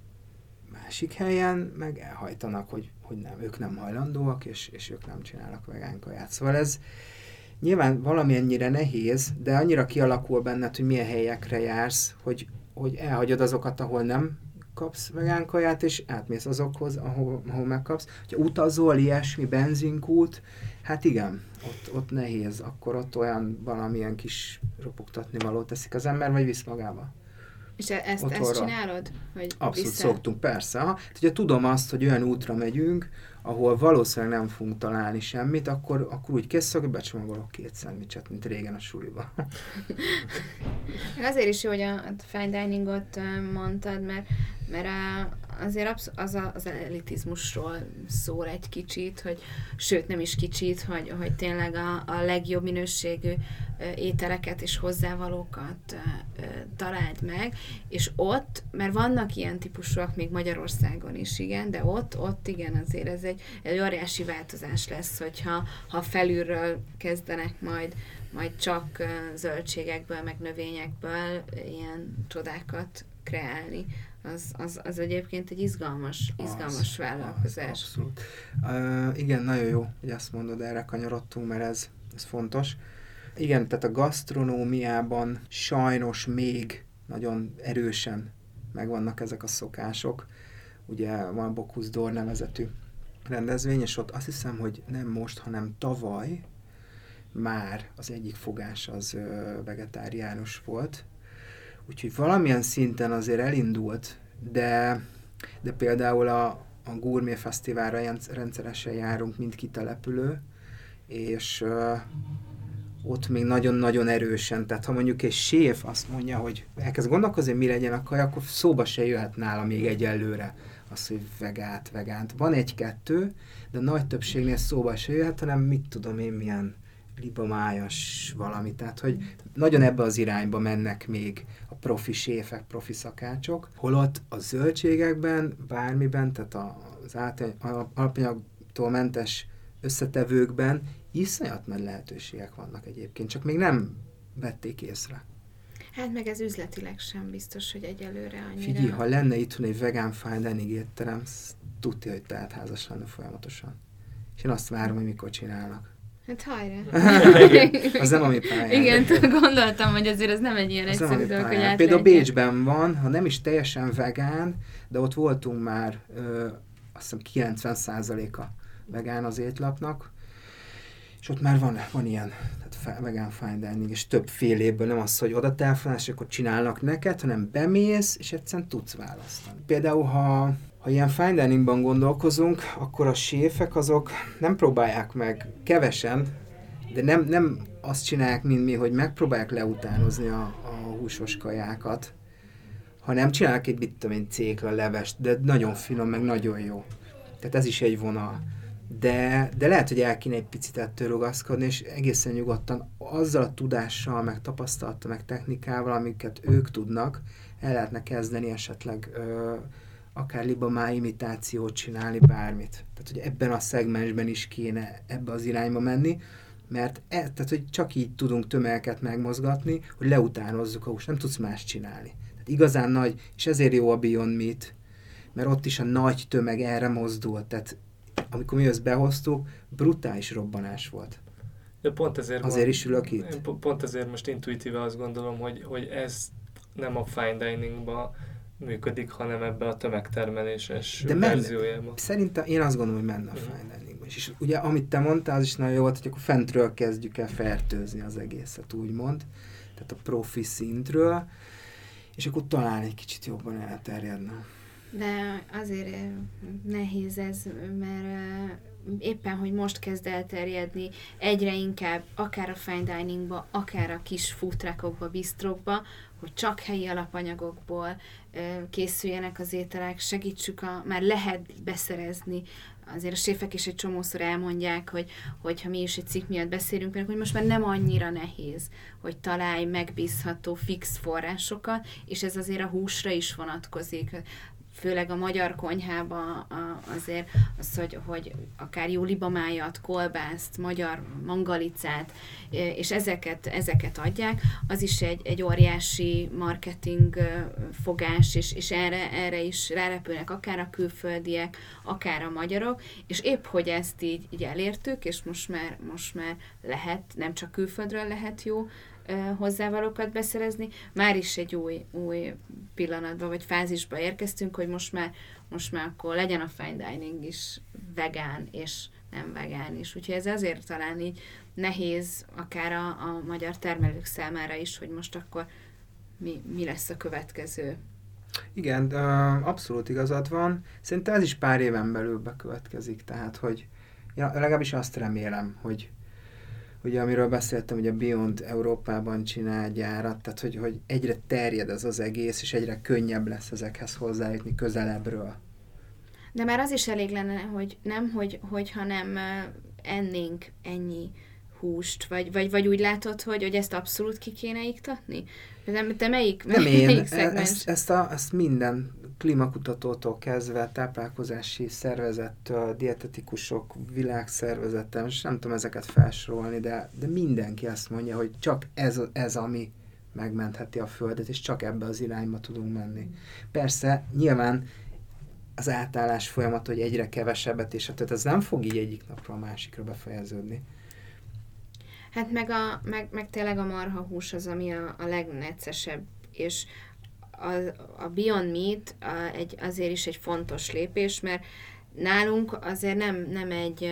másik helyen meg elhajtanak, hogy, hogy nem, ők nem hajlandóak, és, és ők nem csinálnak vegán kaját. Szóval ez nyilván valamennyire nehéz, de annyira kialakul benned, hogy milyen helyekre jársz, hogy, hogy elhagyod azokat, ahol nem kapsz vegán kaját, és átmész azokhoz, ahol, ahol megkapsz. Ha utazol, ilyesmi, benzinkút, hát igen, ott, ott nehéz, akkor ott olyan valamilyen kis ropogtatni való teszik az ember, vagy visz magába. És e- ezt, ezt csinálod? Hogy Abszolút vissza... szoktunk, persze. Ha. Hát, ugye tudom azt, hogy olyan útra megyünk, ahol valószínűleg nem fogunk találni semmit, akkor, akkor úgy készülök, hogy becsomagolok két szendvicset, mint régen a suliba. Azért is jó, hogy a fine diningot mondtad, mert mert azért az, a, az elitizmusról szól egy kicsit, hogy sőt nem is kicsit, hogy, hogy tényleg a, a legjobb minőségű ételeket és hozzávalókat találd meg, és ott, mert vannak ilyen típusúak még Magyarországon is, igen, de ott, ott igen, azért ez egy, egy óriási változás lesz, hogyha ha felülről kezdenek majd majd csak zöldségekből, meg növényekből ilyen csodákat kreálni az, az, az egyébként egy izgalmas, izgalmas az, vállalkozás. Az, abszolút. Uh, igen, nagyon jó, hogy ezt mondod, erre kanyarodtunk, mert ez, ez fontos. Igen, tehát a gasztronómiában sajnos még nagyon erősen megvannak ezek a szokások. Ugye van Bocuse d'Or nevezetű rendezvény, és ott azt hiszem, hogy nem most, hanem tavaly már az egyik fogás az vegetáriánus volt, Úgyhogy valamilyen szinten azért elindult, de, de például a, a Gourmet Fesztiválra rendszeresen járunk, mint kitelepülő, és uh, ott még nagyon-nagyon erősen, tehát ha mondjuk egy séf azt mondja, hogy elkezd gondolkozni, mi legyen a kaja, akkor szóba se jöhet nála még egyelőre az, hogy vegát, vegánt. Van egy-kettő, de nagy többségnél szóba se jöhet, hanem mit tudom én, milyen libamájas valami. Tehát, hogy nagyon ebbe az irányba mennek még a profi séfek, profi szakácsok, holott a zöldségekben, bármiben, tehát az alapanyagtól mentes összetevőkben iszonyat nagy lehetőségek vannak egyébként, csak még nem vették észre. Hát meg ez üzletileg sem biztos, hogy egyelőre annyira... Figyelj, ha lenne itthon egy vegán fine dining étterem, tudja, hogy tehát házas lenne folyamatosan. És én azt várom, hogy mikor csinálnak. Hát hajrá. az nem a mi pályán. Igen, gondoltam, hogy azért ez nem egy ilyen az egyszerű dolog, hogy Például Bécsben van, ha nem is teljesen vegán, de ott voltunk már ö, azt hiszem 90%-a vegán az étlapnak, és ott már van, van ilyen tehát vegán fine dining, és több fél évből nem az, hogy oda telefonálsz, akkor csinálnak neked, hanem bemész, és egyszerűen tudsz választani. Például, ha ha ilyen fine diningban gondolkozunk, akkor a séfek azok nem próbálják meg kevesen, de nem, nem azt csinálják, mint mi, hogy megpróbálják leutánozni a, a húsos kajákat, hanem csinálják egy, mit tudom én, cékla, levest, de nagyon finom, meg nagyon jó. Tehát ez is egy vonal. De, de lehet, hogy el kéne egy picit ettől rugaszkodni, és egészen nyugodtan azzal a tudással, meg tapasztalattal, meg technikával, amiket ők tudnak, el lehetne kezdeni esetleg ö, akár libamá imitációt csinálni, bármit. Tehát, hogy ebben a szegmensben is kéne ebbe az irányba menni, mert e, tehát, hogy csak így tudunk tömegeket megmozgatni, hogy leutánozzuk a húst, nem tudsz más csinálni. Tehát igazán nagy, és ezért jó a Beyond Meat, mert ott is a nagy tömeg erre mozdult, tehát amikor mi ezt behoztuk, brutális robbanás volt. De pont ezért azért gond, is ülök itt. Pont ezért most intuitíve azt gondolom, hogy, hogy ez nem a fine diningba működik, hanem ebbe a tömegtermeléses De verziójában. Szerintem én azt gondolom, hogy menne a uh-huh. fine dining is. És ugye, amit te mondtál, az is nagyon jó volt, hogy akkor fentről kezdjük el fertőzni az egészet, úgymond. Tehát a profi szintről, és akkor talán egy kicsit jobban elterjedne. De azért nehéz ez, mert éppen, hogy most kezd elterjedni egyre inkább, akár a fine diningba, akár a kis futrakokba, bistrokba, hogy csak helyi alapanyagokból készüljenek az ételek, segítsük a, már lehet beszerezni. Azért a séfek is egy csomószor elmondják, hogy, hogy ha mi is egy cikk miatt beszélünk, mert hogy most már nem annyira nehéz, hogy találj megbízható fix forrásokat, és ez azért a húsra is vonatkozik főleg a magyar konyhába azért az, hogy, hogy akár jó libamájat, kolbászt, magyar mangalicát, és ezeket, ezeket adják, az is egy, egy óriási marketing fogás, és, és erre, erre is rárepülnek akár a külföldiek, akár a magyarok, és épp, hogy ezt így, így elértük, és most már, most már lehet, nem csak külföldről lehet jó hozzávalókat beszerezni. Már is egy új, új pillanatba vagy fázisba érkeztünk, hogy most már, most már akkor legyen a fine dining is vegán és nem vegán is. Úgyhogy ez azért talán így nehéz akár a, a magyar termelők számára is, hogy most akkor mi, mi lesz a következő. Igen, abszolút igazad van. Szerintem ez is pár éven belül bekövetkezik, tehát hogy ja, legalábbis azt remélem, hogy ugye amiről beszéltem, hogy a Beyond Európában csinál gyárat, tehát hogy, hogy egyre terjed ez az egész, és egyre könnyebb lesz ezekhez hozzájutni közelebbről. De már az is elég lenne, hogy nem, hogy, hogyha nem ennénk ennyi húst, vagy, vagy, vagy úgy látod, hogy, hogy ezt abszolút ki kéne iktatni? Te, te melyik, nem melyik én, ezt, ezt, a, ezt minden klímakutatótól kezdve, táplálkozási szervezettől, dietetikusok, világszervezetem, és nem tudom ezeket felsorolni, de, de mindenki azt mondja, hogy csak ez, ez ami megmentheti a Földet, és csak ebbe az irányba tudunk menni. Persze, nyilván az átállás folyamat, hogy egyre kevesebbet, és tehát ez nem fog így egyik napról a másikra befejeződni. Hát meg, a, meg, meg tényleg a marha hús az, ami a, a legnecesebb, és a, a Beyond Meat a, egy, azért is egy fontos lépés, mert nálunk azért nem, nem egy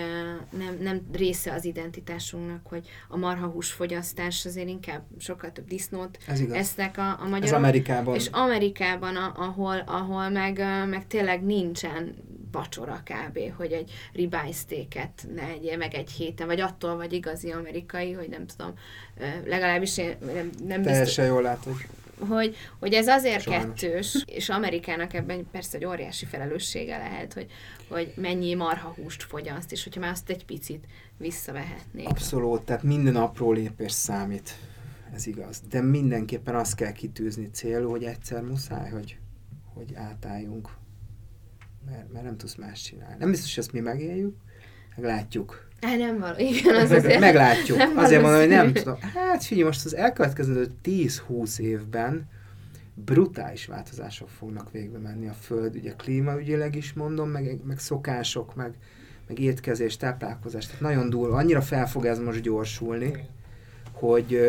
nem, nem része az identitásunknak, hogy a marhahús fogyasztás azért inkább sokkal több disznót Ez esznek a, a magyarok. Ez Amerikában. És Amerikában, a, ahol, ahol meg, meg tényleg nincsen vacsora kb., hogy egy ribeye steaket ne egyél meg egy héten, vagy attól vagy igazi amerikai, hogy nem tudom, legalábbis én nem, nem Teljesen biztos, jól látod hogy, hogy ez azért Sajnos. kettős, és Amerikának ebben persze egy óriási felelőssége lehet, hogy, hogy mennyi marhahúst fogyaszt, és hogyha már azt egy picit visszavehetnék. Abszolút, tehát minden apró lépés számít, ez igaz. De mindenképpen azt kell kitűzni célul, hogy egyszer muszáj, hogy, hogy átálljunk, mert, mert nem tudsz más csinálni. Nem biztos, hogy ezt mi megéljük, meglátjuk. Hát nem való, igen, az azért Meglátjuk. Nem azért mondom, hogy nem tudom. Hát figyelj, most az elkövetkező 10-20 évben brutális változások fognak végbe menni a Föld, ugye klímaügyileg is mondom, meg, meg szokások, meg, meg étkezés, táplálkozás, tehát nagyon durva, annyira fel fog ez most gyorsulni, hogy,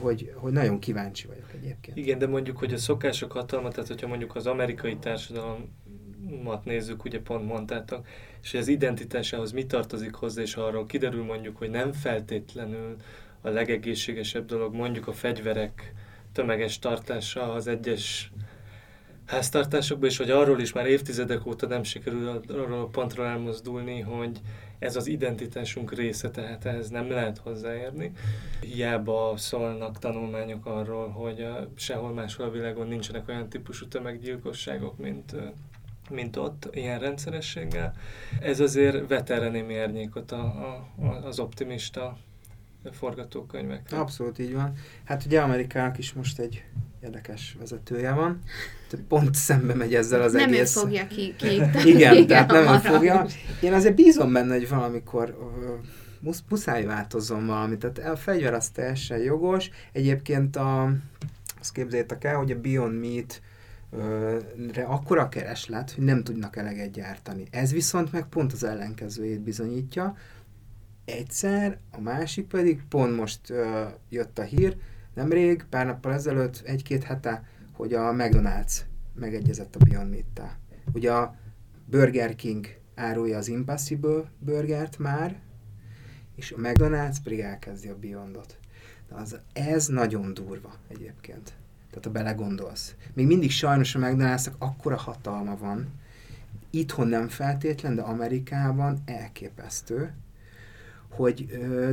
hogy, hogy nagyon kíváncsi vagyok egyébként. Igen, de mondjuk, hogy a szokások hatalma, tehát hogyha mondjuk az amerikai társadalmat nézzük, ugye pont mondtátok, és az identitásához mi tartozik hozzá, és arról kiderül mondjuk, hogy nem feltétlenül a legegészségesebb dolog mondjuk a fegyverek tömeges tartása az egyes háztartásokban, és hogy arról is már évtizedek óta nem sikerül arról a pontról elmozdulni, hogy ez az identitásunk része, tehát ehhez nem lehet hozzáérni. Hiába szólnak tanulmányok arról, hogy sehol máshol a világon nincsenek olyan típusú tömeggyilkosságok, mint mint ott, ilyen rendszerességgel. Ez azért vet erre némi árnyékot a, a, az optimista forgatókönyvek. Abszolút így van. Hát ugye Amerikának is most egy érdekes vezetője van, pont szembe megy ezzel az nem egész... Nem ő fogja ki, ki Igen, tehát nem ő fogja. Én azért bízom benne, hogy valamikor musz, muszáj változzon valami. Tehát a fegyver az teljesen jogos. Egyébként a, azt képzeljétek el, hogy a Beyond Meat re akkora kereslet, hogy nem tudnak eleget gyártani. Ez viszont meg pont az ellenkezőjét bizonyítja. Egyszer, a másik pedig pont most ö, jött a hír, nemrég, pár nappal ezelőtt, egy-két hete, hogy a McDonald's megegyezett a Beyond meat Ugye a Burger King árulja az Impossible burgert már, és a McDonald's pedig elkezdi a Beyondot. De az, ez nagyon durva egyébként. Tehát ha belegondolsz. Még mindig sajnos a McDonald'snak akkora hatalma van, itthon nem feltétlen, de Amerikában elképesztő, hogy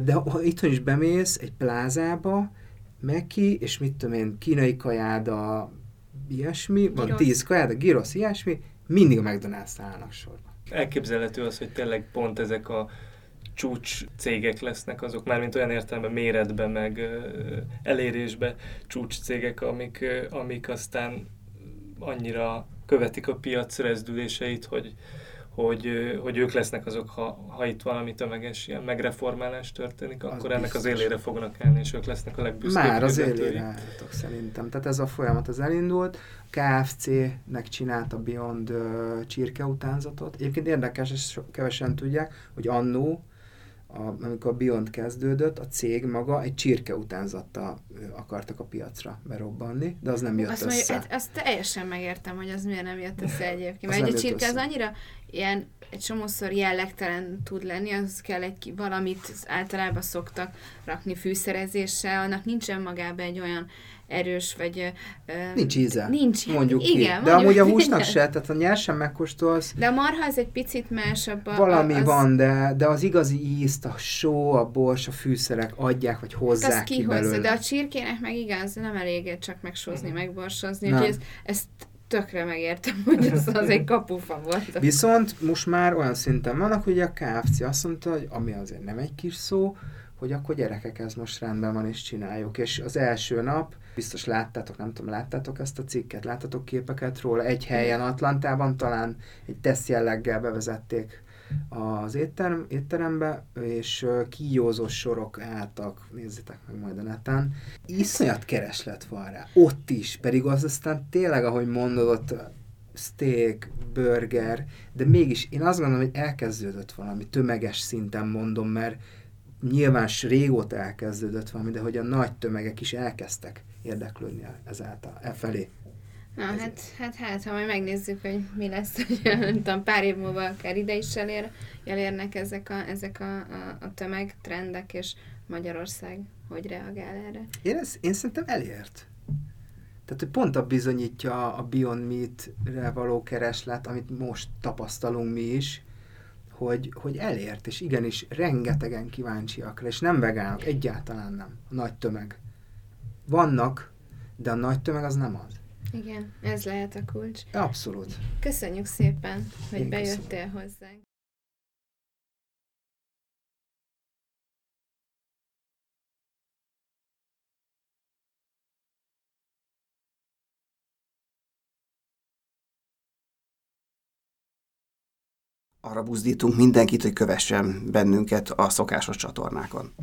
de ha itthon is bemész egy plázába, Meki, és mit tudom én, kínai kajáda, ilyesmi, van tíz kajáda, gyrosz, ilyesmi, mindig a McDonald's állnak sorba. Elképzelhető az, hogy tényleg pont ezek a csúcs cégek lesznek azok, már mint olyan értelemben méretben, meg elérésbe csúcs cégek, amik, amik aztán annyira követik a piac rezdüléseit, hogy, hogy, hogy ők lesznek azok, ha, ha itt valami tömeges ilyen megreformálás történik, akkor az ennek biztos. az élére fognak állni, és ők lesznek a legbüszkébb Már az élére álltok szerintem. Tehát ez a folyamat az elindult. KFC-nek csinált a Beyond uh, csirke utánzatot. Egyébként érdekes, és kevesen tudják, hogy annó a, amikor a Beyond kezdődött, a cég maga egy csirke utánzattal akartak a piacra berobbanni, de az nem jött azt össze. Mondja, azt teljesen megértem, hogy az miért nem jött össze egyébként. Mert egy a csirke össze. az annyira ilyen egy csomószor jellegtelen tud lenni, az kell egy valamit általában szoktak rakni fűszerezéssel, annak nincsen magában egy olyan erős, vagy... Nincs íze, nincs, mondjuk igen, ki. Mondjuk, De amúgy a húsnak se, tehát a nyersen megkóstolsz... De a marha az egy picit másabb. A, valami az, van, de, de az igazi ízt, a só, a bors, a fűszerek adják, vagy hozzák hát ki belőle. De a csirkének meg igaz, nem elég csak megsózni, megborsozni. Úgyhogy ezt, ezt tökre megértem, hogy ez az egy kapufa volt. Viszont most már olyan szinten vannak, hogy a KFC azt mondta, hogy ami azért nem egy kis szó, hogy akkor gyerekek, ez most rendben van, és csináljuk. És az első nap, biztos láttátok, nem tudom, láttátok ezt a cikket, láttatok képeket róla, egy helyen Atlantában talán egy teszt jelleggel bevezették az étterem, étterembe, és kíjózó sorok álltak, nézzétek meg majd a neten. Iszonyat kereslet van rá, ott is, pedig az aztán tényleg, ahogy mondod, ott steak, burger, de mégis én azt gondolom, hogy elkezdődött valami, tömeges szinten mondom, mert nyilván régóta elkezdődött valami, de hogy a nagy tömegek is elkezdtek érdeklődni ezáltal, e felé. Na, hát, hát, hát, ha majd megnézzük, hogy mi lesz, hogy nem tudom, pár év múlva akár ide is elér, elérnek ezek a, ezek a, a, a tömegtrendek, és Magyarország hogy reagál erre? Én, ez, én szerintem elért. Tehát, hogy pont a bizonyítja a Beyond Meat-re való kereslet, amit most tapasztalunk mi is, hogy, hogy elért, és igenis rengetegen kíváncsiak és nem vegánok, egyáltalán nem, a nagy tömeg. Vannak, de a nagy tömeg az nem az. Igen, ez lehet a kulcs. Abszolút. Köszönjük szépen, hogy Én bejöttél köszönöm. hozzánk. Arra buzdítunk mindenkit, hogy kövessen bennünket a szokásos csatornákon.